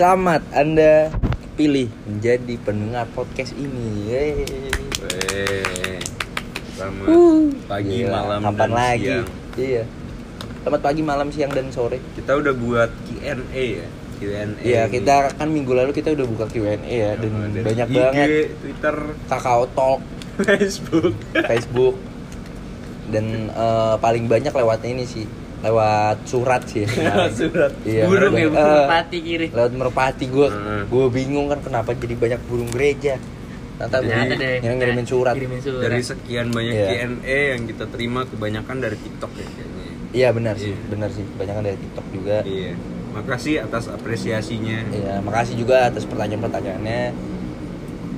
Selamat Anda pilih menjadi pendengar podcast ini. Yeay. Selamat Uh, pagi, gila, malam, kapan dan lagi? siang. Iya. Selamat pagi, malam, siang dan sore. Kita udah buat Q&A ya. Q&A. Iya, kita kan minggu lalu kita udah buka Q&A ya dan Oh, dari banyak IG, banget Twitter, Kakao Talk, Facebook. Facebook dan eh, paling banyak lewat ini sih, lewat surat sih. Surat. Iya, burung ya lewat- burung eh, pati kiri lewat merpati gue Heeh. gue bingung kan kenapa jadi banyak burung gereja burung Ternyata deh, yang ngirimin surat kirimin surat Dari sekian banyak Iya. Q&A yang kita terima kebanyakan dari TikTok ya kayaknya. iya benar sih Iya. benar sih banyak dari tiktok juga Iya. Makasih atas apresiasinya. iya makasih juga atas pertanyaan-pertanyaannya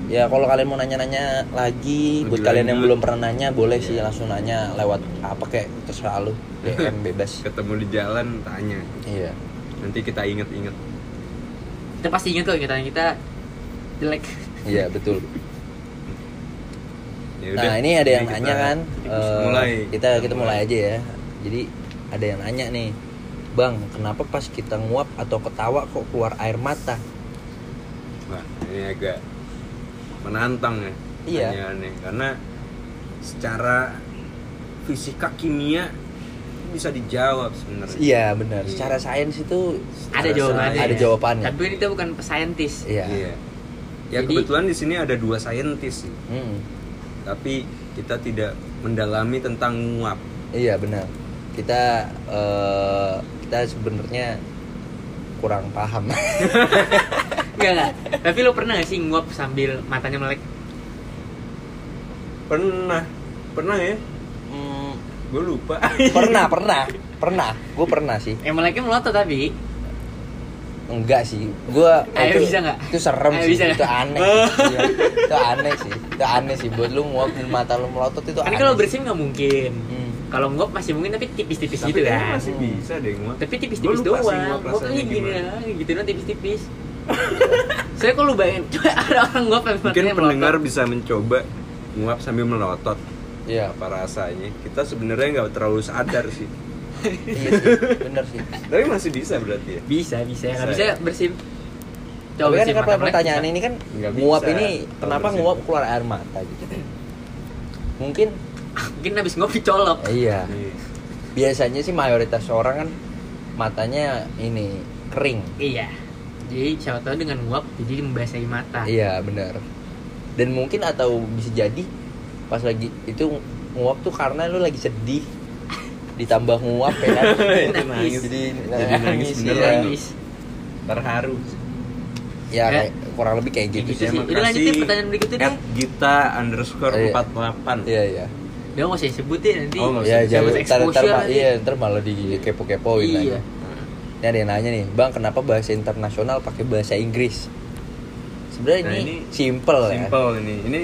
ya kalau kalian mau nanya-nanya lagi Lebih buat kalian yang belum pernah nanya boleh Iya. sih langsung nanya lewat apa kayak terserah lu DM bebas. Ketemu di jalan tanya. iya. Nanti kita inget-inget. kita pasti ingat kok ingatan kita jelek. Iya betul. Ya nah ini ada yang kita nanya kan? eh, mulai. kita kita mulai aja ya. Jadi ada yang nanya nih. Bang kenapa pas kita nguap atau ketawa kok keluar air mata? Wah, ini agak menantang ya Iya. karena secara fisika kimia bisa dijawab sebenarnya. iya benar. Iya. secara sains itu ada Ada jawabannya. ada jawabannya. Tapi kita bukan saintis iya. Iya. Ya Jadi- kebetulan di sini ada dua saintis sih, Hmm, tapi kita tidak mendalami tentang nguap. iya benar. Kita eh, kita sebenarnya kurang paham. Enggak enggak tapi lo pernah gak sih nguap sambil matanya melek? Pernah, pernah ya? Gue lupa. pernah pernah pernah. Gue pernah sih. Eh meleknya melotot tapi? Enggak sih. Gua Ayo, itu, bisa nggak? itu serem Ayo, sih. bisa itu aneh Iya, itu aneh sih. Itu aneh sih. Buat lu nguap mata lu melotot itu kan kalau sih. bersin nggak mungkin. Hmm. kalau nguap masih mungkin tapi tipis-tipis Tapi gitu kan. masih bisa deh nguap. tapi tipis-tipis doang. nguap rasanya gini gimana. ya gitu doang tipis-tipis. Saya kalau lu bayangin coba ada orang nguap Mungkin pendengar melotot. bisa mencoba nguap sambil melotot. Iya Apa rasanya? Kita sebenarnya nggak terlalu sadar sih. iya sih bener sih Tapi masih bisa berarti ya. bisa bisa Bisa nggak bisa ya? bersin tapi kan melek pertanyaan bisa. ini kan Nggak nguap bisa. ini kenapa bersin. nguap keluar air mata gitu mungkin mungkin habis ngopi colok eh, iya Nih. biasanya sih mayoritas orang kan matanya ini kering iya jadi siapa tahu dengan nguap jadi membasahi mata iya benar dan mungkin atau bisa jadi pas lagi itu nguap tuh karena lu lagi sedih ditambah nguap ya kan nangis. jadi Jadi nangis iya. beneran. Nangis. Terharu. ya Ya. kayak kurang lebih kayak gitu gitu sih. Udah lanjutin pertanyaan berikutnya deh. Gita underscore Iya. 48 iya iya Udah nggak usah disebutin nanti. Oh, nggak ya usah. jangan Dapat ntar, ntar, iya ntar malah di kepo kepoin Iya. lagi ini ada yang nanya nih bang kenapa bahasa internasional pakai bahasa Inggris sebenarnya Nah, ini, ini simple ya Simple ini. Ini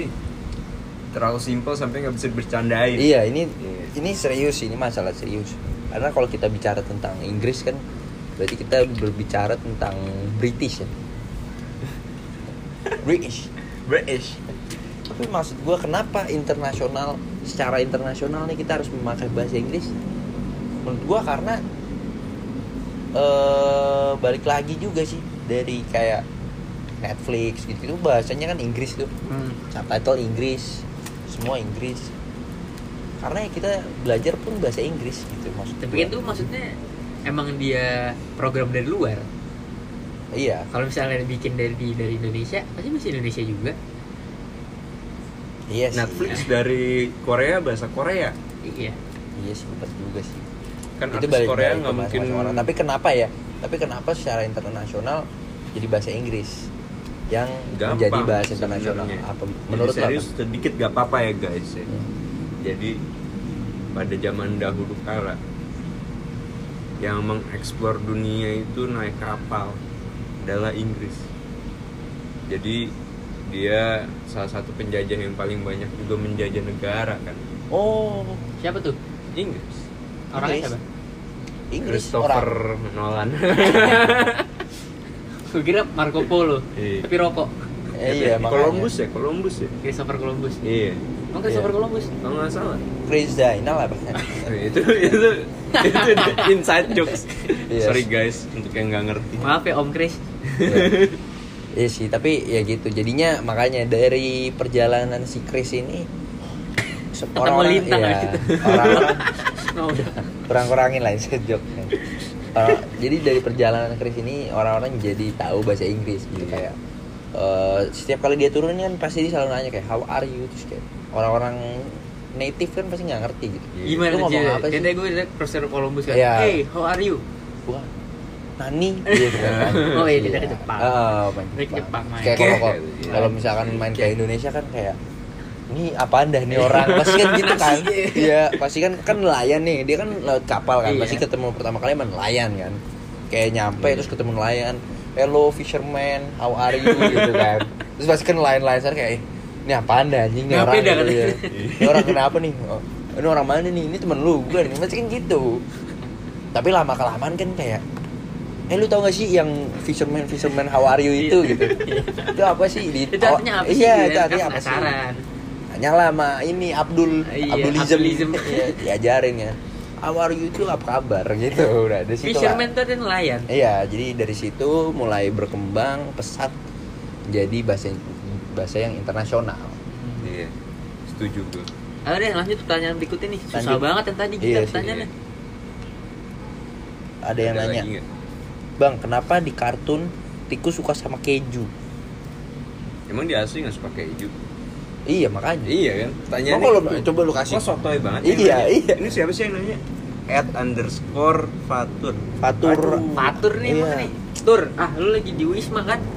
terlalu simple sampai nggak bisa bercandain. iya ini Iya. ini serius ini masalah serius karena kalau kita bicara tentang Inggris kan berarti kita berbicara tentang British ya British British. tapi maksud gua kenapa internasional secara internasional nih kita harus memakai bahasa Inggris menurut gua karena eh balik lagi juga sih dari kayak Netflix gitu itu bahasanya kan Inggris tuh Hmm. subtitle Inggris semua Inggris. Karena ya kita belajar pun bahasa Inggris gitu maksud Tapi kan itu maksudnya emang dia program dari luar. iya. Kalau misalnya bikin dari dari Indonesia, pasti masih Indonesia juga. iya sih. Netflix dari Korea bahasa Korea. Iya. iya sih betul juga sih. Kan itu balik Korea nggak bahasa mungkin orang tapi kenapa ya? Tapi kenapa secara internasional jadi bahasa Inggris yang gampang menjadi bahasa internasional apa Jadi menurut lo serius apa? sedikit gak apa-apa ya guys ya. Hmm. Jadi pada zaman dahulu kala yang mengeksplor dunia itu naik kapal adalah Inggris. Jadi dia salah satu penjajah yang paling banyak juga menjajah negara kan. oh Siapa tuh? Inggris. Orangnya Inggris. siapa? Inggris Christopher orang Nolan. Gue kira Marco Polo. Iya. Tapi rokok. Eh, iya, makanya. Columbus ya Columbus ya Christopher Columbus iya emang Christopher Iya. Columbus kalau nggak salah Chris Zainal lah bahkan. itu itu itu inside jokes Yes. sorry guys untuk yang nggak ngerti maaf ya Om Chris Iya. Iya sih, tapi ya gitu. Jadinya makanya dari perjalanan si Chris ini lintang iya, gitu. orang-orang oh, udah kurang-kurangin lah sejok. jadi dari perjalanan Chris ini orang-orang jadi tahu bahasa Inggris gitu Iya. kayak eh, setiap kali dia turun kan pasti dia selalu nanya kayak how are you terus kayak orang-orang native kan pasti nggak ngerti gitu. Iya. gimana Lu ngomong apa sih? Gue liat Christopher Columbus kan Iya. hey how are you Bukan Nani gitu kan. Oh, iya, dia ke Jepang. Ah, main ke Jepang main. Kayak kalau gitu, iya. kalau misalkan main kayak Indonesia kan kayak ini apaan dah nih orang? Pasti kan gitu kan? Iya. Pasti kan kan nelayan nih. Dia kan laut kapal kan? Iya. pasti ketemu pertama kali sama nelayan kan? Kayak nyampe Iya. terus ketemu nelayan. Hello fisherman how are you? gitu kan. Terus pasti kan nelayan nelayan sana kayak "Eh, ini apaan dah? Anjing nih Nggak orang gitu, kan? ya. ini orang kenapa nih? Oh, ini orang mana nih? Ini temen lu bukan pasti kan gitu. Tapi lama kelamaan kan kayak eh lu tau gak sih yang fisherman fisherman how are you itu? Gitu. Itu apa sih? Di itu artinya apa sih iya ya? itu Kan artinya apa sih. Tanya lah sama ini Abdul Iya, Abdulism, Abdulism. Iya, diajarin ya. How are you itu apa kabar? Gitu udah dari situ lah. fisherman tuh nelayan? Iya jadi dari situ mulai berkembang pesat jadi bahasa bahasa yang internasional. Iya setuju gue Ayo deh lanjut pertanyaan berikutnya nih. Susah Lanjut. banget yang tadi Iya kita sih, pertanyaannya ada yang nanya lagi bang kenapa di kartun tikus suka sama keju? Emang di asli nggak suka keju iya makanya iya kan tanya Emang kalau coba lu kasih kok sotoy banget Iya, yang nanya? iya. ini siapa sih yang nanya at underscore fatur Fatur Aduh. Fatur nih Iya. nih Tur, ah lu lagi di Wisma kan?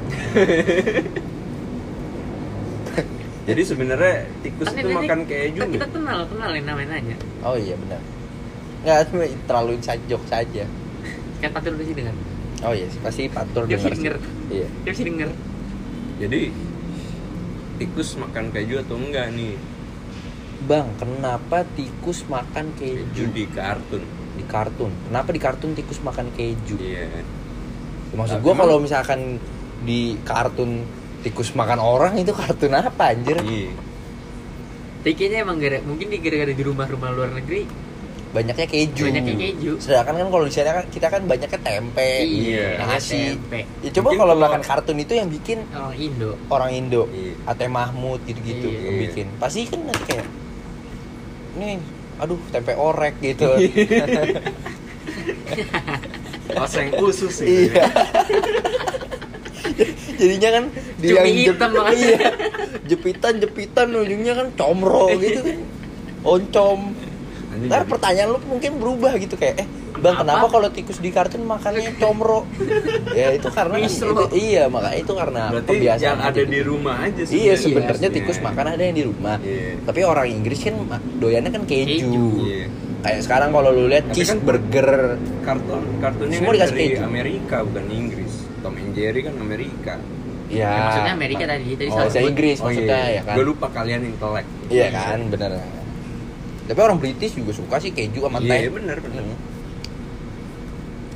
jadi sebenarnya tikus Kan itu ini- makan keju kan kita nggak? kenal, kenalin namanya aja oh iya benar nggak cuma terlalu inside joke saja Kan Fatur sih dengar oh iya pasti Fatur Dia denger pasti sih. denger. iya Dia pasti denger jadi tikus makan keju atau enggak nih? Bang kenapa tikus makan keju keju? di kartun. Di kartun. Kenapa di kartun tikus makan keju? Iya. Maksud Tapi gua kalau misalkan di kartun tikus makan orang itu kartun apa anjir? Iya. Tapi kayaknya emang gara, mungkin di gara-gara di rumah-rumah luar negeri banyaknya keju Banyaknya keju. sedangkan kan kalau di sana kan kita kan banyaknya tempe Iya. nasi tempe. ya coba Mungkin kalau makan kartun itu yang bikin Oh Indo orang Indo Iya. Ate Mahmud gitu-gitu Iya. yang bikin pasti kan nanti kayak nih aduh tempe orek gitu oseng usus gitu iya ya. jadinya kan di Cumi yang hitam makanya. iya jepitan jepitan ujungnya kan comro gitu kan oncom ntar jadi- pertanyaan lu mungkin berubah gitu kayak eh bang Kenapa? kenapa kalau tikus di kartun makannya comro ya itu karena kan itu- iya makanya itu karena berarti kebiasaan yang ada gitu. di rumah aja sih Iya sebenarnya. Iya. tikus makan ada yang di rumah. Iya. Tapi orang Inggris kan doyannya kan keju. Keju. Iya. Kayak sekarang kalau lu lihat Tapi kan- cheeseburger kartun kartunnya Semua kan dikasih dari keju. Amerika bukan Inggris Tom and Jerry kan Amerika ya. Ya, maksudnya Amerika tadi, tadi oh, bahasa sebut. Inggris maksudnya ya kan. gue lupa kalian intelek Iya kan, bener. Tapi orang British juga suka sih keju sama teh. iya benar benar Hmm.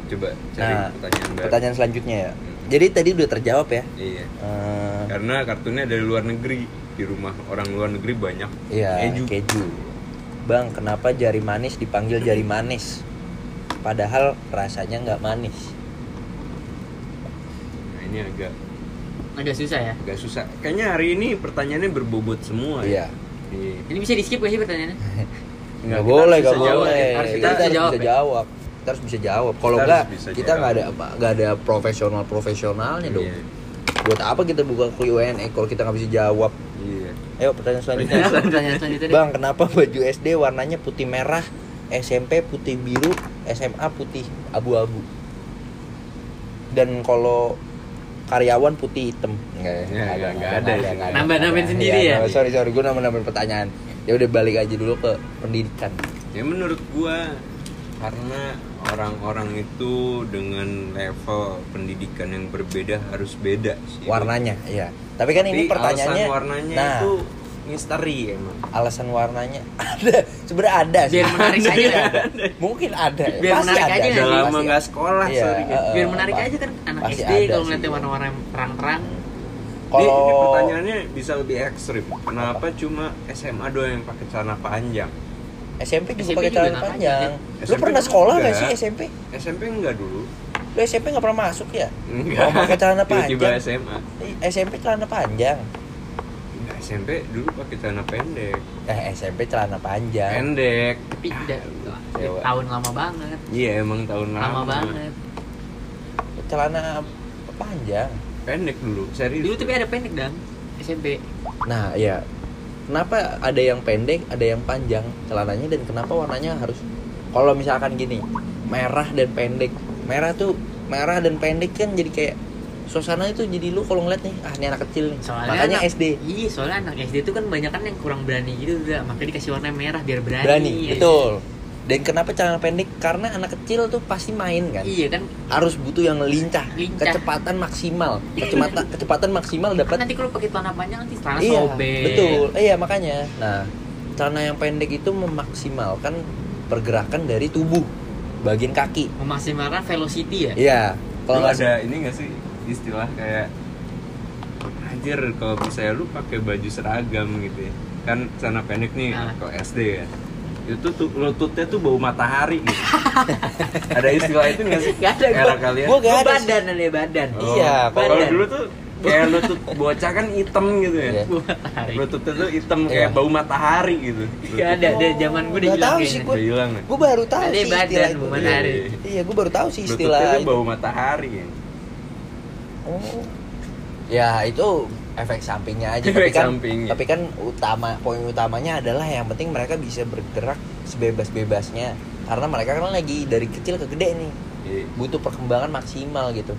coba cari Nah, pertanyaan baru pertanyaan selanjutnya ya. Hmm. Jadi tadi udah terjawab ya. iya Eh, karena kartunnya dari luar negeri di rumah orang luar negeri banyak Iya, keju keju. Bang, kenapa jari manis dipanggil jari manis? Padahal rasanya nggak manis. nah ini agak Agak susah ya agak susah kayaknya hari ini pertanyaannya berbobot semua Iya. ya iya Ini bisa di skip gak sih pertanyaannya? Nggak kita boleh, nggak bisa jawab. boleh. Harus Kita, kita harus bisa bisa jawab, jawab. ya? Kita harus bisa jawab. Kalau nggak, bisa kita nggak ada jawab. apa, nggak ada profesional profesionalnya dong. Iya. Buat apa kita buka Q&A kalau kita nggak bisa jawab? iya Ayo pertanyaan selanjutnya. pertanyaan selanjutnya. Bang, kenapa baju SD warnanya putih merah, SMP putih biru, SMA putih abu-abu? Dan kalau karyawan putih hitam? Enggak, Ya, nggak- nggak ada ya. Nambah-nambahin sendiri Iya, ya? Sorry, sorry, gue nambah-nambahin pertanyaan. Ya udah balik aja dulu ke pendidikan. ya menurut gua karena orang-orang itu dengan level pendidikan yang berbeda harus beda sih. Warnanya, iya. Tapi kan ini Tapi pertanyaannya alasan warnanya nah, itu misteri emang. Alasan warnanya ada. Sebenarnya ada sih. Biar menarik Mungkin aja. ada. mungkin ada. Biar Pasti menarik ada aja udah sih? lama nggak sekolah Iya, sorry eh, Biar menarik pasti- aja kan anak pasti SD kalau ngeliatnya warna-warna terang-terang Ini, ini Kalau pertanyaannya bisa lebih ekstrim. Kenapa cuma SMA doang yang pakai celana panjang? SMP juga pakai celana panjang. Lu SMP pernah sekolah gak sih SMP? SMP enggak dulu. Lu SMP nggak pernah masuk ya? Enggak. Oh, pakai celana panjang. SMA. Ih, SMP celana panjang. SMP dulu pakai celana pendek. Eh SMP celana panjang. Pendek. Tapi udah Dewa. tahun lama banget. Iya, emang tahun lama. Lama banget. Celana panjang. Pendek dulu, serius. Dulu tapi ada pendek dong SMP. Nah, ya. Kenapa ada yang pendek, ada yang panjang celananya dan kenapa warnanya harus kalau misalkan gini, merah dan pendek. Merah tuh merah dan pendek kan jadi kayak suasana itu jadi lu kalau ngeliat nih, ah ini anak kecil nih. Soalnya Makanya anak, SD. Iya, soalnya anak SD itu kan banyak kan yang kurang berani gitu udah, makanya dikasih warna merah biar berani. Berani, ya. betul. Dan kenapa celana pendek? Karena anak kecil tuh pasti main kan. Iya kan, Harus butuh yang lincah, Lincah. kecepatan maksimal. Kecepatan kecepatan maksimal dapat nanti kalau pakai celana panjang nanti celana iya, sobek. betul. Iya, makanya. Nah, celana yang pendek itu memaksimalkan pergerakan dari tubuh bagian kaki. Memaksimalkan velocity ya. Iya. Kalau ada ini gak sih istilah kayak anjir kalau misalnya lu pakai baju seragam gitu ya kan celana pendek nih Ah. kalau SD ya itu tuh lututnya tuh bau matahari gitu ada istilah itu gak sih Gak ada, era gua- kalian gua gak ada badan ada badan. Oh, Iya, kalau badan. dulu tuh kayak lutut bocah kan hitam gitu ya Iya. Matahari. lututnya tuh hitam Iya. kayak bau matahari gitu Gak ada, ada zaman gue udah Nggak hilang tahu kayaknya. sih udah hilang ya Gue baru tahu sih badan, istilah itu. bau matahari. Iya, Iya, gue baru tahu sih lututnya istilah tuh itu. bau matahari ya Oh. Ya, itu efek sampingnya aja. Efek tapi kan, sampingnya. tapi kan utama poin utamanya adalah yang penting mereka bisa bergerak sebebas-bebasnya. Karena mereka kan lagi dari kecil ke gede nih. Iya. Butuh perkembangan maksimal gitu.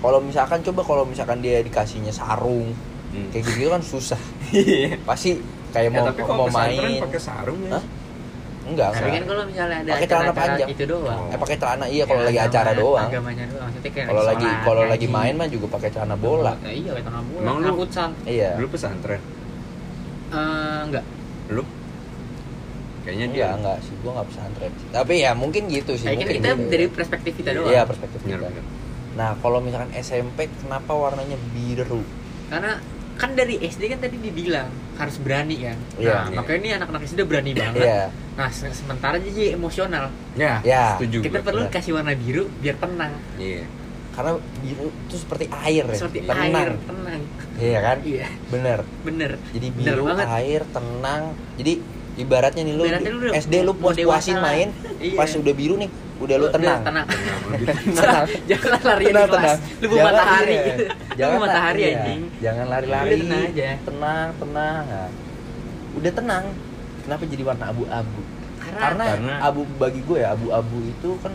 Kalau misalkan coba kalau misalkan dia dikasihnya sarung Hmm. kayak gitu kan susah. Iya. Pasti kayak Ya, mau tapi kalau mau main. pakai sarung ya Hah? Enggak, Tapi enggak. kan kalau misalnya ada Pakai celana panjang. itu doang. Oh. Eh pakai celana iya kalau Ya, lagi acara doang. Agamanya doang. Maksudnya kayak Kalau lagi kalau lagi main mah juga pakai celana bola. Ya, iya, pakai celana bola. Emang lu- futsal. Iya. dulu pesantren Eh, enggak. lu kayaknya dia Enggak, enggak sih. Gua enggak pesantren sih. Tapi ya mungkin gitu sih. Kayaknya mungkin kita gitu. dari perspektif kita doang. Iya, perspektif Bener, kita. bener. Nah, kalau misalkan SMP kenapa warnanya biru? Karena kan dari SD kan tadi dibilang harus berani kan. Iya. Nah, Iya. makanya ini anak-anak SD udah berani banget. Iya. Nah, se- sementara jadi emosional. ya, Ya. setuju Kita gua. perlu benar. kasih warna biru biar tenang. iya Karena biru itu seperti air ya. Seperti tenang. air, tenang. Iya kan? Iya, Bener. bener. Jadi Bener biru, banget. air, tenang. Jadi ibaratnya nih lu, Ibaratnya lu SD lu puas-puasin main, Iya. pas udah biru nih, udah lu Udah tenang. tenang. Tenang, Tenang. Jangan lari di Tenang, kelas. tenang. Lu Jangan- matahari iya. Lu Jangan matahari iya. anjing. Jangan lari-lari. Udah tenang aja. Tenang, tenang. Nah, udah tenang. Kenapa jadi warna abu-abu? Karena, Karena, Karena- abu bagi gue ya, abu-abu itu kan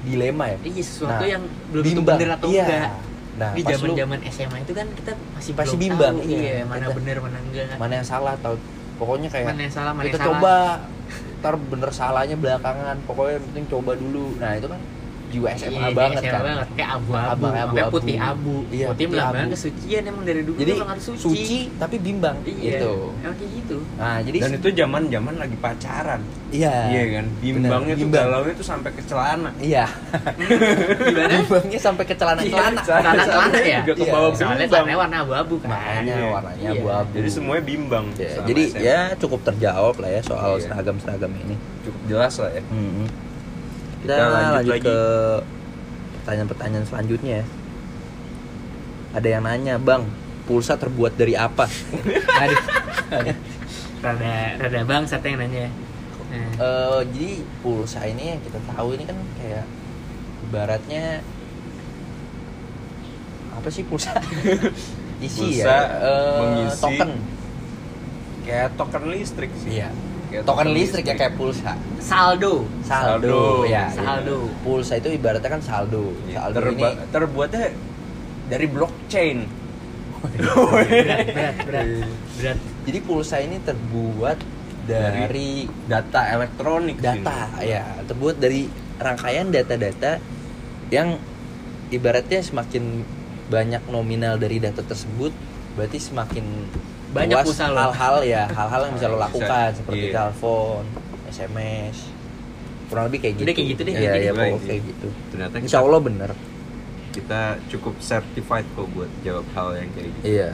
dilema ya. iya sesuatu Nah, yang belum tentu bener atau iya. enggak. Nah, di zaman-zaman SMA itu kan kita masih Pasti belum bimbang, tahu, iya. iya, mana bener mana enggak. mana yang salah atau pokoknya kayak Mana yang salah, mana kita yang salah. Ntar bener salahnya belakangan. Pokoknya yang penting coba dulu. Nah itu kan jiwa SMA Iya, banget SMA kan banget kayak abu-abu, Abang, kayak abu-abu. putih abu. Iya, putih putih melambangkan abu. kesucian emang dari dulu jadi emang harus suci. suci tapi bimbang Iya. gitu Emang kayak gitu. nah jadi dan itu zaman zaman lagi pacaran iya iya kan bimbangnya tuh bimbang. galaunya tuh sampai ke celana iya Gimana? bimbangnya sampai ke celana celana Celana celana ya? juga ke Iya. bawah Soalnya celananya warna abu-abu kan. makanya Iya. warnanya Iya. abu-abu jadi semuanya bimbang Ya, jadi SMA. ya cukup terjawab lah ya soal Iya. seragam seragam ini cukup jelas lah ya. Kita, Kita lanjut lanjut, lagi. ke pertanyaan-pertanyaan selanjutnya ya. Ada yang nanya, Bang, pulsa terbuat dari apa? Aduh. Aduh. Rada rada bangsat yang nanya. Nah, Eh, jadi pulsa ini yang kita tahu ini kan kayak ibaratnya apa sih pulsa? Isi Pulsa ya, eh, mengisi token. kayak token listrik sih Iya. Kayak Token listrik ya kayak pulsa. saldo. Saldo, Saldo. ya. Saldo. Pulsa itu ibaratnya kan saldo. Iya, Saldo terba- ini terbuatnya dari blockchain Berat, berat, berat. Berat. Jadi pulsa ini terbuat dari, Dari data elektronik data sini. ya, terbuat dari rangkaian data-data yang ibaratnya semakin banyak nominal dari data tersebut, berarti semakin Banyak luas lo. hal-hal ya, hal-hal yang bisa lo Bisa, lakukan seperti iya. telepon, SMS, kurang lebih kayak gitu. Udah kayak gitu deh, iya, gitu. pokoknya kayak gitu. ternyata Insya Allah bener. kita kita cukup certified kok buat jawab hal yang kayak gitu Iya.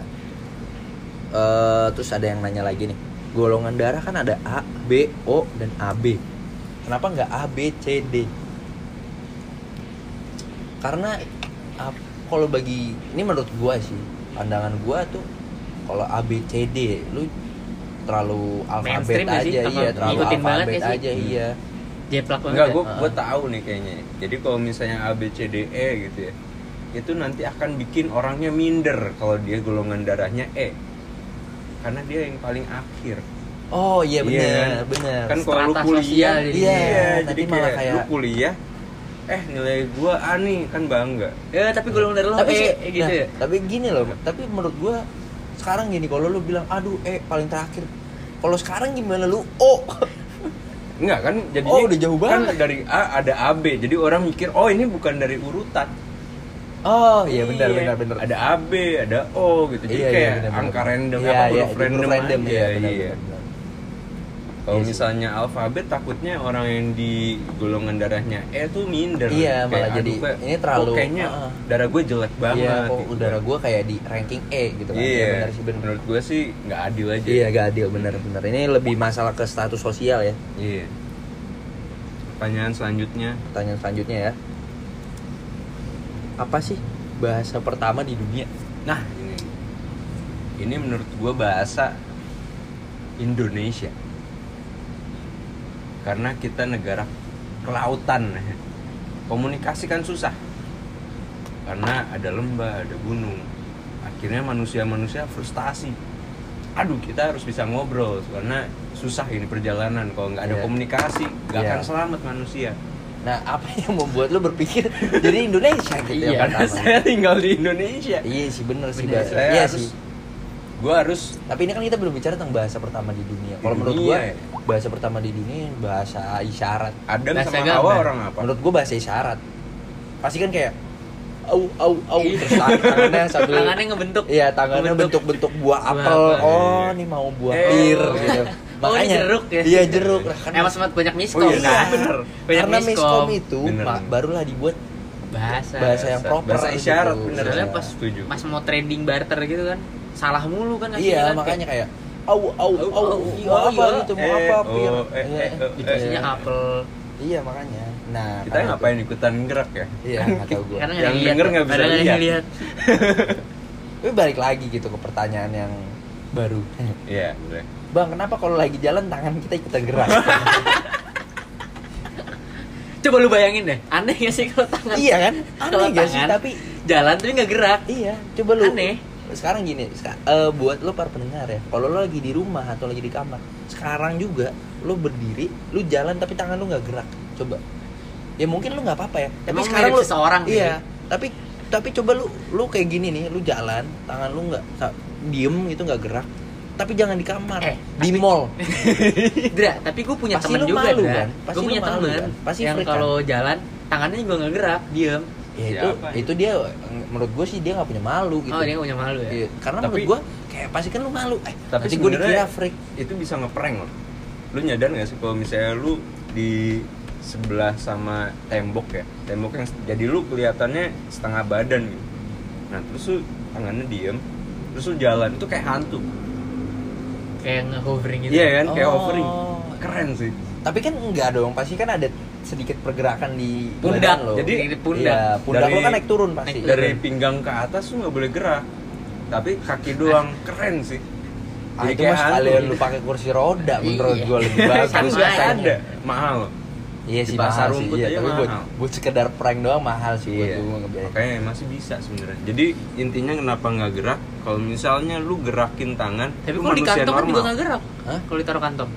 Eh terus ada yang nanya lagi nih. Golongan darah kan ada A, B, O, dan AB. Kenapa nggak A, B, C, D? Karena kalau bagi ini menurut gua sih, pandangan gua tuh kalau A, B, C, D, lu terlalu alfabet Mainstream nggak aja, sih? Iya, terlalu alfabet ya sih? aja, iya. Jeplak banget. Enggak, ya? gue Ah. gue tahu nih kayaknya. Jadi kalau misalnya A B C D E gitu ya, itu nanti akan bikin orangnya minder kalau dia golongan darahnya E, karena dia yang paling akhir. Oh iya Iya benar, kan? benar. Kan kalau lu kuliah, jadi. Iya, jadi nanti malah kayak, kayak- lu kuliah, eh nilai gua A nih kan bangga. Ya, tapi golongan darah lo tapi E, eh, gitu nah, ya. tapi gini loh tapi menurut gua sekarang gini kalau lu bilang aduh eh paling terakhir kalau sekarang gimana lu oh Enggak kan jadi Oh, udah jauh kan banget. dari A ada AB. Jadi orang mikir, "Oh, ini bukan dari urutan." oh iya benar benar benar Ada AB, ada O gitu. Jadi Iya, iya, kayak benar, benar. angka random Iya, apa iya, huruf random, huruf random aja. iya benar, iya. benar, benar. Kalau Iya sih. misalnya alfabet takutnya orang yang di golongan darahnya E tuh minder. Iya, malah Kayak, jadi aduh, kayak, ini terlalu, kayaknya uh-uh. darah gue jelek banget. iya kok gitu. udara gua kayak di ranking E gitu kan Iya, benar sih benar menurut gue sih nggak adil aja. iya gak adil benar ini lebih masalah ke status sosial ya Iya. Pertanyaan selanjutnya, pertanyaan selanjutnya ya apa sih bahasa pertama di dunia nah ini, ini menurut gue bahasa Indonesia. Karena kita negara kelautan, komunikasi kan susah. Karena ada lembah, ada gunung. Akhirnya manusia-manusia frustasi. Aduh, kita harus bisa ngobrol karena susah ini perjalanan. Kalau nggak ada Iya. komunikasi, nggak Iya. akan selamat manusia. nah apa yang membuat lu berpikir jadi Indonesia gitu Iya, ya Karena saya tinggal di Indonesia. iya sih bener sih Bener. Saya iya harus, sih gue harus Tapi ini kan kita belum bicara tentang bahasa pertama di dunia. Kalau menurut gua ya? bahasa pertama di dunia bahasa isyarat. Adam Bahasa sama. Hawa orang apa? Menurut gua bahasa isyarat. Pasti kan kayak au au au Iya. terus tang- tangannya sambil Tangannya ngebentuk. Iya, tangannya Ngebentuk. bentuk-bentuk buah Buah apel. Oh, ini mau buah Eh. pir gitu. Oh, ini jeruk ya? Iya, jeruk. Kan Emang sempat banyak miskom Oh, iya, kan? bener. Banyak karena miskom itu Bener. ma- barulah dibuat bahasa. bahasa yang proper Bahasa gitu. isyarat, bener. Soalnya Iya. pas Setuju. pas mau trading barter gitu kan, salah mulu kan Iya, kan, makanya kayak au au Au, au, au, iya, iya, apa iya. gitu mau apa oh, pir. oh, eh. apel. Iya, makanya. Nah, Kita ngapain ikutan gerak ya? Iya, nggak tahu gua. Karena Yang denger nggak bisa lihat. Tapi balik lagi gitu ke pertanyaan yang baru. Iya. Bang, kenapa kalau lagi jalan tangan kita ikutan gerak? Coba lu bayangin deh, aneh gak sih kalau tangan? iya kan? Kalau Aneh gak sih? tangan Tapi jalan tapi nggak gerak. iya, coba lu. Aneh. Sekarang gini, eh, buat lu para pendengar ya, kalau lu lagi di rumah atau lagi di kamar, sekarang juga lu berdiri, lu jalan tapi tangan lu nggak gerak. Coba. Ya mungkin lu nggak apa-apa ya. Tapi Emang sekarang seseorang sih. Iya, tapi tapi coba lu lu kayak gini nih, lu jalan, tangan lu nggak diem gitu nggak gerak. Tapi jangan di kamar, Eh, di tapi- mall. Dra, tapi gue punya Pasti temen juga, malu, kan? Pasti Gue punya temen kan? Pasti yang kan? kalau jalan tangannya juga nggak gerak, diem. Ya itu Siapa? itu dia menurut gue sih dia nggak punya malu gitu. Oh dia nggak punya malu ya? Iya, karena Tapi- menurut gue kayak pasti kan lu malu. Eh, Tapi nanti gue dikira freak. itu bisa ngeprank loh. Lu nyadar gak sih kalau misalnya lu di sebelah sama tembok ya, tembok yang jadi lu kelihatannya setengah badan gitu. Nah terus lu tangannya diem, terus lu jalan itu kayak hantu. Kayak nge-hovering gitu. Iya kan, kayak Oh. hovering. Keren sih. Tapi kan enggak dong, pasti kan ada sedikit pergerakan di Pundak. lo. Jadi, di pundak. Iya, pundak Dari- lo kan naik turun pasti. naik turun. Dari pinggang ke atas lu nggak boleh gerak, tapi kaki doang keren sih. Ah, itu mas kalian lu pakai kursi roda menurut Iya. gue lebih bagus. kan ada, mahal. Iya Di sih pasar mahal sih, rumput iya, aja tapi buat, mahal. buat sekedar prank doang mahal sih buat Iya, gue makanya masih bisa sebenarnya. Jadi intinya kenapa nggak gerak? Kalau misalnya lu gerakin tangan, Tapi kalau di kantong kan juga normal. nggak gerak. Hah? Kalau ditaruh kantong.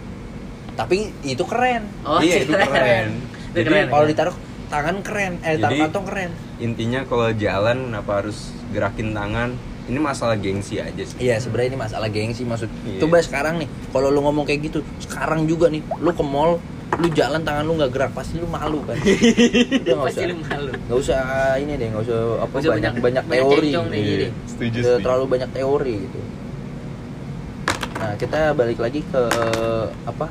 Tapi itu keren. Oh, Iya, itu keren. Itu Jadi, keren. Kalau ditaruh tangan keren, eh taruh Jadi- kantong keren. Intinya kalau jalan kenapa harus gerakin tangan? Ini masalah gengsi aja sih. Iya sebenarnya ini masalah gengsi maksud. Iya. Coba sekarang nih, kalau lu ngomong kayak gitu, sekarang juga nih, lu ke mall, lu jalan tangan lu nggak gerak, pasti lu malu kan. Udah nggak Pasti usah, lu malu. nggak usah ini deh, nggak usah apa usah banyak banyak- banyak banyak teori. kencong kayak Iya. Setuju, setuju. terlalu banyak teori gitu. Nah kita balik lagi ke apa?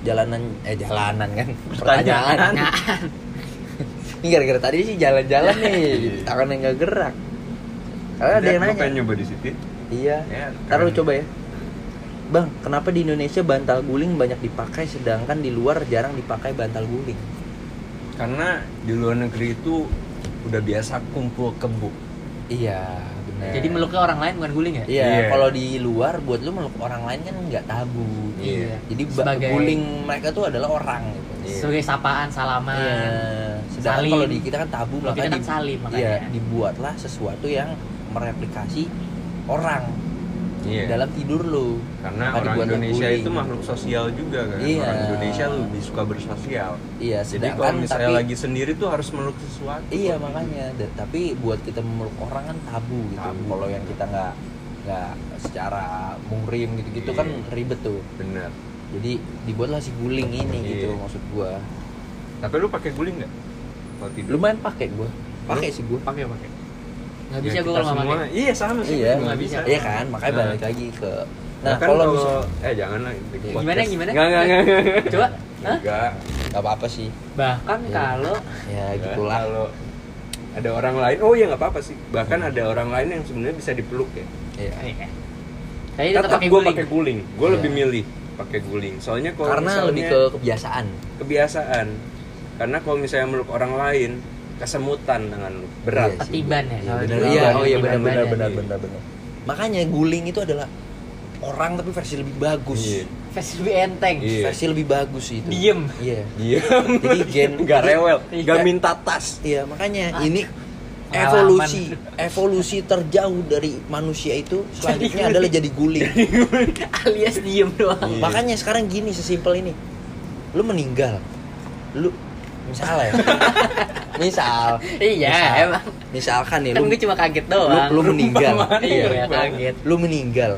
Jalanan, eh jalanan kan? Pertanyaan. Ini gara-gara tadi sih jalan-jalan nih, gitu. tangannya nggak gerak. Karena ada yang nanya. pengen nyoba di situ Iya. Ya, keren. coba ya. Bang, kenapa di Indonesia bantal guling banyak dipakai sedangkan di luar jarang dipakai bantal guling? karena di luar negeri itu udah biasa kumpul kebo Iya, benar. Jadi meluknya orang lain bukan guling ya? Iya, Iya. kalau di luar buat lu meluk orang lain kan nggak tabu. Iya. Jadi ba- Sebagai- guling mereka tuh adalah orang gitu. Iya. Sebagai sapaan, salaman. Iya. Sedangkan Salim. kalau di kita kan tabu, Kalau kita kan di- salim, makanya. Iya, dibuatlah sesuatu yang mereplikasi orang Iya. dalam tidur lu. karena Maka orang Indonesia guling. itu makhluk sosial juga kan Iya. orang Indonesia lebih suka bersosial Iya, jadi sedangkan kalau misalnya tapi lagi sendiri tuh harus meluk sesuatu Iya makanya, Da- tapi buat kita memeluk orang kan tabu gitu. Kalau yang kita nggak nggak secara murim gitu-gitu kan Iya. ribet tuh. bener Jadi dibuatlah si guling ini gitu Iya. maksud gua. tapi lu pakai guling nggak Lumayan pakai gua. Pakai sih gua. Pakai pakai. Nggak Ya, bisa gue kalau nggak iya sama sih Iya, nggak bisa Iya kan, makanya Nah. balik lagi ke Nah, Nah, kan kalau eh jangan lah Gimana, gimana? Nggak, nggak, nggak, nggak. Coba. Hah? Enggak. nggak apa-apa sih. Bahkan Iya. kalau Ya Nggak, gitulah. Kalau ada orang lain, oh iya nggak apa-apa sih. Bahkan ada orang lain yang sebenarnya bisa dipeluk ya. Iya. Iya. Tapi tetap Tetap pakai gue pakai guling. Gue Iya. lebih milih pakai guling. Soalnya kalau Karena misalnya lebih ke kebiasaan. kebiasaan. Karena kalau misalnya meluk orang lain, kesemutan tangan lu. Berat. Iya. Ketiban ya, Iya, benar. Iya, oh iya ketiban benar benar badan. benar benar benar. Makanya guling itu adalah orang tapi versi lebih bagus. Iya. Versi lebih enteng. Iya. Versi lebih bagus itu. Diem. Iya. Diam. Jadi gen Nggak rewel, Iya. nggak minta tas. Iya, makanya Ah. ini evolusi evolusi terjauh dari manusia itu selanjutnya adalah jadi guling. Alias diem doang. Iya. Makanya sekarang gini sesimpel ini. Lu meninggal. Lu misal ya. misal. Iya, misal, emang. Misalkan nih Kan lu gue cuma kaget lu, doang. lu meninggal. Perumpamaan Iya, iya. kaget. Lu meninggal.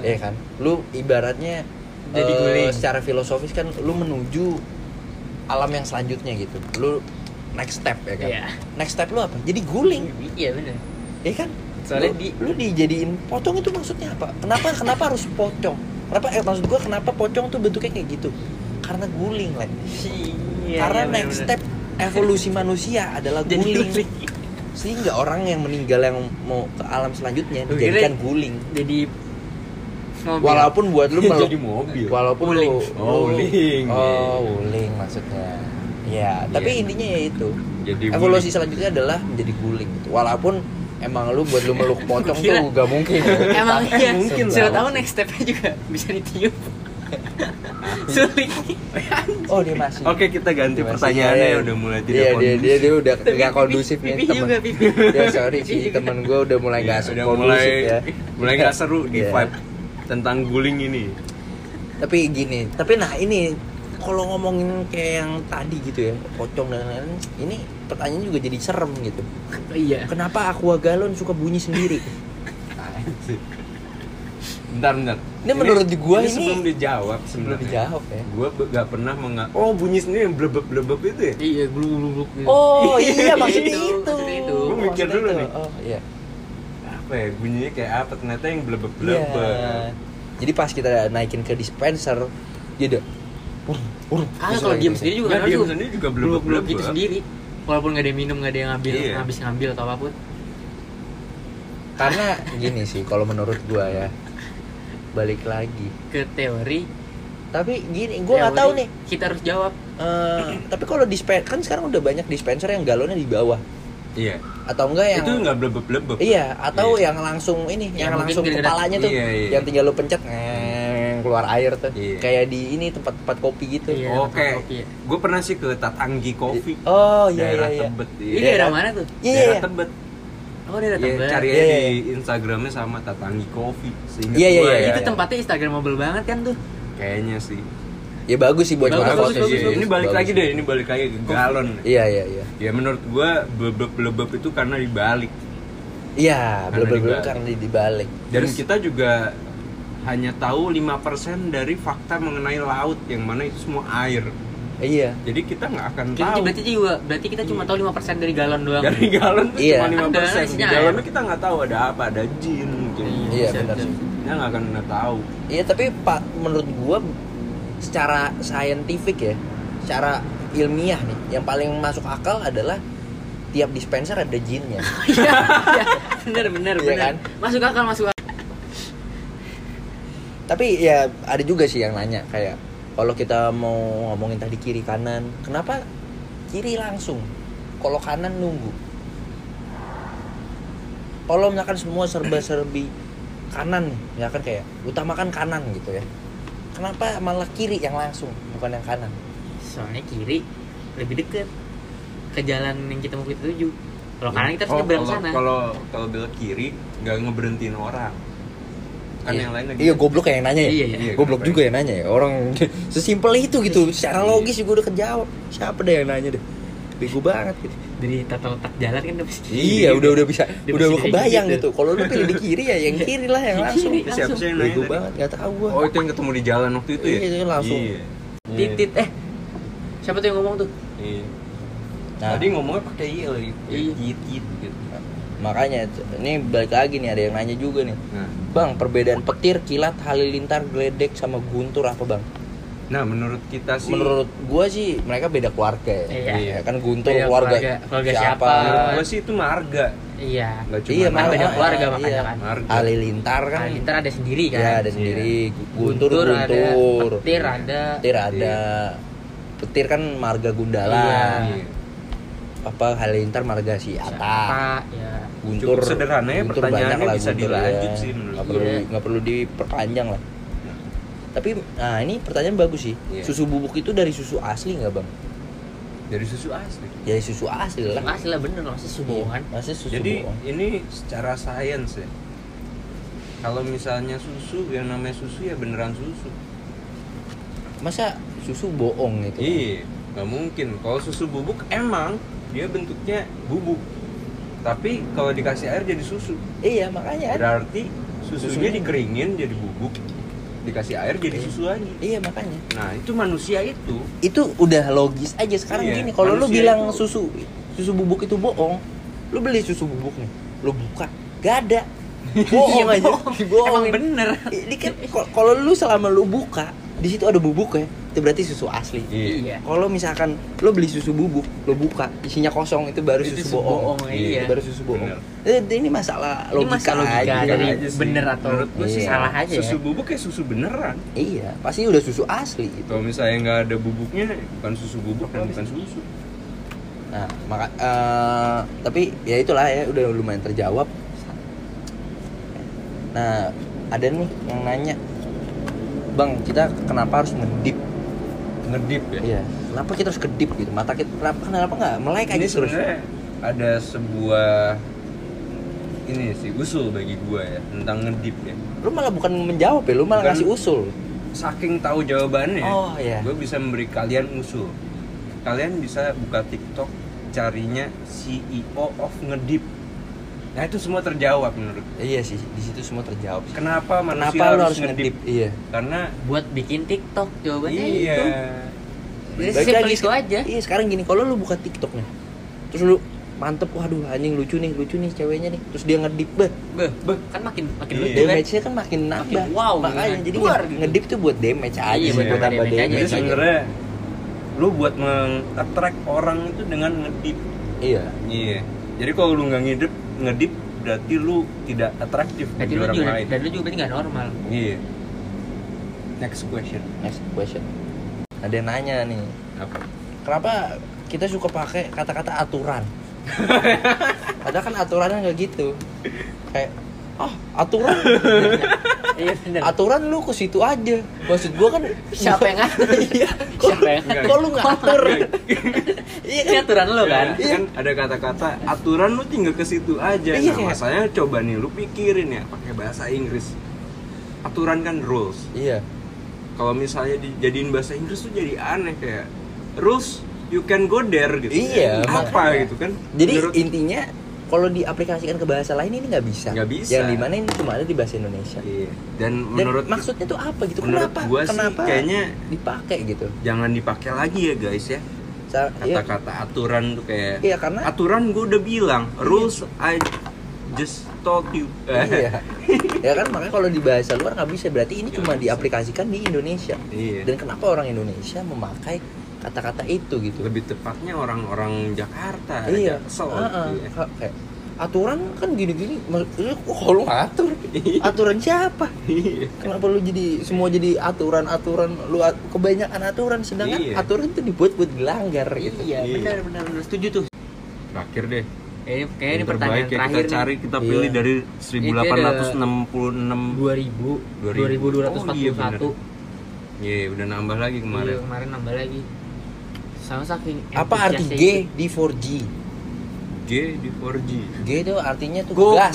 Iya kan? Lu ibaratnya Jadi eh, guling. secara filosofis kan lu menuju alam yang selanjutnya gitu. Lu next step ya kan? Iya. Next step lu apa? Jadi guling. Iya bener. Iya kan? Soalnya lu, di- lu dijadiin pocong itu maksudnya apa? Kenapa kenapa harus pocong? Kenapa eh, maksud gua kenapa pocong tuh bentuknya kayak gitu? Karena guling, Len. Iya. Karena iya, next step evolusi manusia adalah guling. guling. Sehingga orang yang meninggal yang mau ke alam selanjutnya Lu dijadikan guling. Jadi mobil. Walaupun buat lu meluk- jadi mobil. walaupun Wuling. lu, Oh, wuling. oh wuling maksudnya ya tapi Iya. intinya ya itu Jadi evolusi guling. selanjutnya adalah menjadi guling gitu. walaupun emang lu buat lu meluk pocong tuh gak mungkin ya. Emang iya. mungkin Siapa lah. tahu next stepnya juga bisa ditiup. Sulit. oh dia masih Oke, kita ganti Dia pertanyaannya iya. udah mulai tidak iya, dia, kondusif. dia, dia udah Tapi gak pipi- kondusif nih temen juga, pipi. ya sorry sih temen gue udah mulai gak Iya, udah kondusif mulai ya mulai nggak seru di Iya. vibe tentang guling ini. tapi gini tapi nah ini kalau ngomongin kayak yang tadi gitu ya pocong dan lain-lain ini pertanyaan juga jadi serem gitu Oh, iya. kenapa aqua galon suka bunyi sendiri Bentar, bentar. Ini menurut gua ini- sebelum dijawab belum sebenarnya. dijawab ya Gue gak pernah menga Oh, bunyi sendiri yang blebeb-blebeb itu ya? Iya, gluk gluk gluk. gitu. oh iya maksudnya Itu, itu. Gua mikir Maksudnya dulu itu. nih. oh iya Apa ya? Bunyinya kayak apa? Ternyata yang Iya. blebeb-blebeb. jadi pas kita naikin ke dispenser dia ada urung, urung. Ah, kalau diem gitu. sendiri juga Nggak, kan diem lu sendiri juga gluk blebeb-blebeb. gitu sendiri. Walaupun nggak ada yang minum, nggak ada yang ngambil, Iya. habis ngambil atau apa pun. karena gini sih kalau menurut gua ya balik lagi Ke teori. tapi gini gua nggak tahu nih Kita harus jawab. Eh, tapi kalau dispen kan sekarang udah banyak dispenser yang galonnya di bawah Iya. atau enggak yang Itu nggak blebeb-blebeb. Iya, atau Iya. yang langsung ini, Ya, yang mungkin langsung kepalanya tuh, Iya, iya. yang tinggal lu pencet, ngeng, keluar air tuh, Iya. kayak di ini tempat-tempat kopi gitu. Iya. Oke. kopi ya. Gue pernah sih ke Tatanggi Coffee. Oh iya iya daerah iya. Tebet. Ini Iya. daerah mana tuh? Iya, daerah iya. Tebet. Oh, daerah Iya, Tebet. cari Iya, aja iya. di Instagramnya sama Tatanggi Coffee. Iya, iya, gua iya, ya. Itu tempatnya Instagramable banget kan tuh. Kayaknya sih. Ya bagus sih buat Bagus, bagus, sih. bagus, Ini balik Bagus. lagi deh, ini balik lagi ke galon. Iya iya iya. Ya menurut gua blebeb-blebeb itu karena dibalik. Iya, belum dibalik. karena di- dibalik. Dan Terus- kita juga hanya tahu 5% dari fakta mengenai laut yang mana itu semua air. Iya. Jadi kita nggak akan Kita tahu. berarti juga berarti kita cuma tahu 5% dari galon doang. Dari galon tuh Iya. cuma 5%. Ada Di isinya galonnya air. kita nggak tahu ada apa, ada jin mungkin. Iya, bisa, benar sih. Kita nggak akan pernah tahu. Iya, tapi Pak menurut gua secara saintifik ya, secara ilmiah nih yang paling masuk akal adalah tiap dispenser ada jinnya Iya, iya. bener bener Iya bener. kan? Masuk akal masuk akal. tapi ya ada juga sih yang nanya kayak kalau kita mau ngomongin tadi kiri kanan kenapa kiri langsung? Kalau kanan nunggu. Kalau misalkan semua serba serbi kanan nih misalkan kayak utamakan kanan gitu ya. Kenapa malah kiri yang langsung bukan yang kanan? Soalnya kiri lebih deket ke jalan yang kita mau kita tuju. Kalau kanan kita harus Oh, nyebrang kalau sana. kalau kalau belok kiri nggak ngeberhentiin orang kan Iya. yang lain lagi iya goblok kayak yang nanya ya Iya, iya. goblok Kenapa juga yang nanya ya orang sesimpel itu gitu secara Iya. logis juga udah kejawab siapa deh yang nanya deh bego banget gitu Dari tata letak jalan kan udah pasti. Iya, udah udah bisa, Udah udah bisa kebayang gitu. gitu. Kalau lu pilih di kiri ya yang kiri lah yang langsung. siapa sih yang nanya Bego banget, nggak tahu gua. oh itu yang ketemu di jalan waktu itu ya Iya, itu langsung. iya Titit eh. Siapa tuh yang ngomong tuh? iya Nah, tadi ngomongnya pakai iya lagi Iya. gitu makanya ini balik lagi nih ada yang nanya juga nih. nah Bang, perbedaan petir, kilat, halilintar, geledek sama guntur apa, Bang? nah menurut kita sih Menurut gua sih mereka beda keluarga ya. Iya. Iya, kan guntur Beda keluarga, keluarga- keluarga siapa? siapa? menurut gua sih itu marga Iya. nggak cuma Iya, malah beda keluarga iya. makanya kan. marga Halilintar kan. Halilintar ada sendiri kan. Ya, ada Iya. sendiri. Guntur, guntur. ada, petir ada. Petir ada. Petir kan marga Gundala. Iya. Apa halilintar marga si Ata. Siapa? Ya. Guntur Cukup sederhana ya, Guntur pertanyaannya banyak lah bisa Guntur dilanjut ya. sih nggak perlu Iya. nggak perlu diperpanjang lah tapi nah ini pertanyaan bagus sih Iya. susu bubuk itu dari susu asli nggak bang dari susu asli dari susu asli lah Masih lah bener masih subohan. masih susu Jadi bohong ini secara sains ya. Kalau misalnya susu yang namanya susu ya beneran susu. masa susu bohong gitu Iya, nggak mungkin. Kalau susu bubuk emang dia bentuknya bubuk. Tapi kalau dikasih air jadi susu. iya makanya Berarti susunya Susunya- dikeringin jadi bubuk. Dikasih air jadi Iya. susu lagi. iya makanya Nah, itu manusia itu itu udah logis aja sekarang Iya, gini kalau lu bilang itu- susu susu bubuk itu bohong lu beli susu bubuk nih lu buka gak ada bohong Iya, aja bohong. Emang bener. ini kan kal- kalau lu selama lu buka di situ ada bubuk ya itu berarti susu asli Iya. kalau misalkan lu beli susu bubuk lu buka isinya kosong itu baru Itu susu susu bohong bohong, Itu iya. baru susu bohong Bener. Eh, ini masalah Ini logika, masalah logika aja. dari aja sih. bener atau Menurut gua sih salah aja Susu ya. bubuk kayak susu beneran. iya pasti udah susu asli gitu Kalau misalnya nggak ada bubuknya, bukan susu bubuk dan bukan susu. Nah, maka eh, tapi ya itulah ya udah lumayan terjawab. Nah, ada nih yang nanya, bang kita kenapa harus ngedip? Ngedip ya. Iya, kenapa kita harus kedip gitu? Mata kita kenapa kenapa nggak melek aja ini terus? ada sebuah ini sih usul bagi gua ya tentang ngedip ya Lu malah bukan menjawab ya, lu malah Bukan. ngasih usul. saking tahu jawabannya Oh, iya. gue bisa memberi kalian usul kalian bisa buka TikTok carinya CEO of ngedip nah itu semua terjawab menurut Iya sih, di situ semua terjawab. sih. kenapa manusia Kenapa lu harus, harus ngedip? Iya. karena Buat bikin TikTok jawabannya iya itu. Jadi Balik simpel lagi itu aja. Iya, sekarang gini, kalau lu buka TikTok nih, terus lu mantep, waduh anjing lucu nih, lucu nih ceweknya nih, terus dia ngedip, beh, Beh, Beh. kan makin makin Iya. lucu kan. damage-nya kan makin nambah. wow Makanya gitu. jadi nge- gitu. ngedip tuh buat damage aja Iya, sih, buat tambah damage aja. damage. jadi aja. sebenarnya lu buat meng-attract orang itu dengan ngedip Iya. iya jadi kalau lu nggak ngedip ngedip berarti lu tidak atraktif Berarti bagi lu orang juga lain dan lu juga berarti nggak normal. iya next question Next question. Ada yang nanya nih, apa kenapa kita suka pakai kata-kata aturan? Padahal kan aturannya nggak gitu. Kayak ah aturan. Iya benar. aturan lu ke situ aja. Maksud gua kan Siapa yang ngatur? iya. Siapa yang ngatur? kok lu ngatur? Iya. Ini kan aturan lu kan. Ya, kan ada kata-kata aturan lu tinggal ke situ aja. Iya, nah masanya coba nih lu pikirin ya pakai bahasa Inggris. Aturan kan rules. Iya. Kalau misalnya dijadiin bahasa Inggris tuh jadi aneh kayak rules you can go there gitu. Iya, apa gitu kan? Jadi Menurut- intinya kalau diaplikasikan ke bahasa lain ini nggak bisa. Nggak bisa. yang di mana ini cuma ada di bahasa Indonesia. Iya. dan dan menurut maksudnya tuh apa gitu? menurut kenapa? gua sih kenapa kayaknya dipakai gitu? jangan dipakai lagi ya guys ya. Iya, kata-kata aturan tuh kayak Iya, karena- aturan gue udah bilang rules I just told you. Iya. Ya kan? Makanya kalau di bahasa luar nggak bisa. Berarti ini Nggak cuma bisa. diaplikasikan di Indonesia. Iya. dan kenapa orang Indonesia memakai kata-kata itu gitu lebih tepatnya orang-orang Jakarta iya kesel gitu ya. Ka- kayak aturan kan gini-gini maksudnya kok lu ngatur Iya. aturan siapa Iya. kenapa lu jadi semua jadi aturan-aturan lu at- kebanyakan aturan sedangkan Iya. aturan itu dibuat buat dilanggar gitu iya Iya. benar benar setuju tuh terakhir deh kayaknya kayaknya ini pertanyaan terbaik ya terakhir kita cari kita Iya. pilih dari dia ada 1866 2000 2000. 2241 Oh, iya, bener. Iya, udah nambah lagi kemarin. Iya, kemarin nambah lagi sama saking apa arti G itu. di 4G G di 4G. G itu artinya tuh Goblok. gas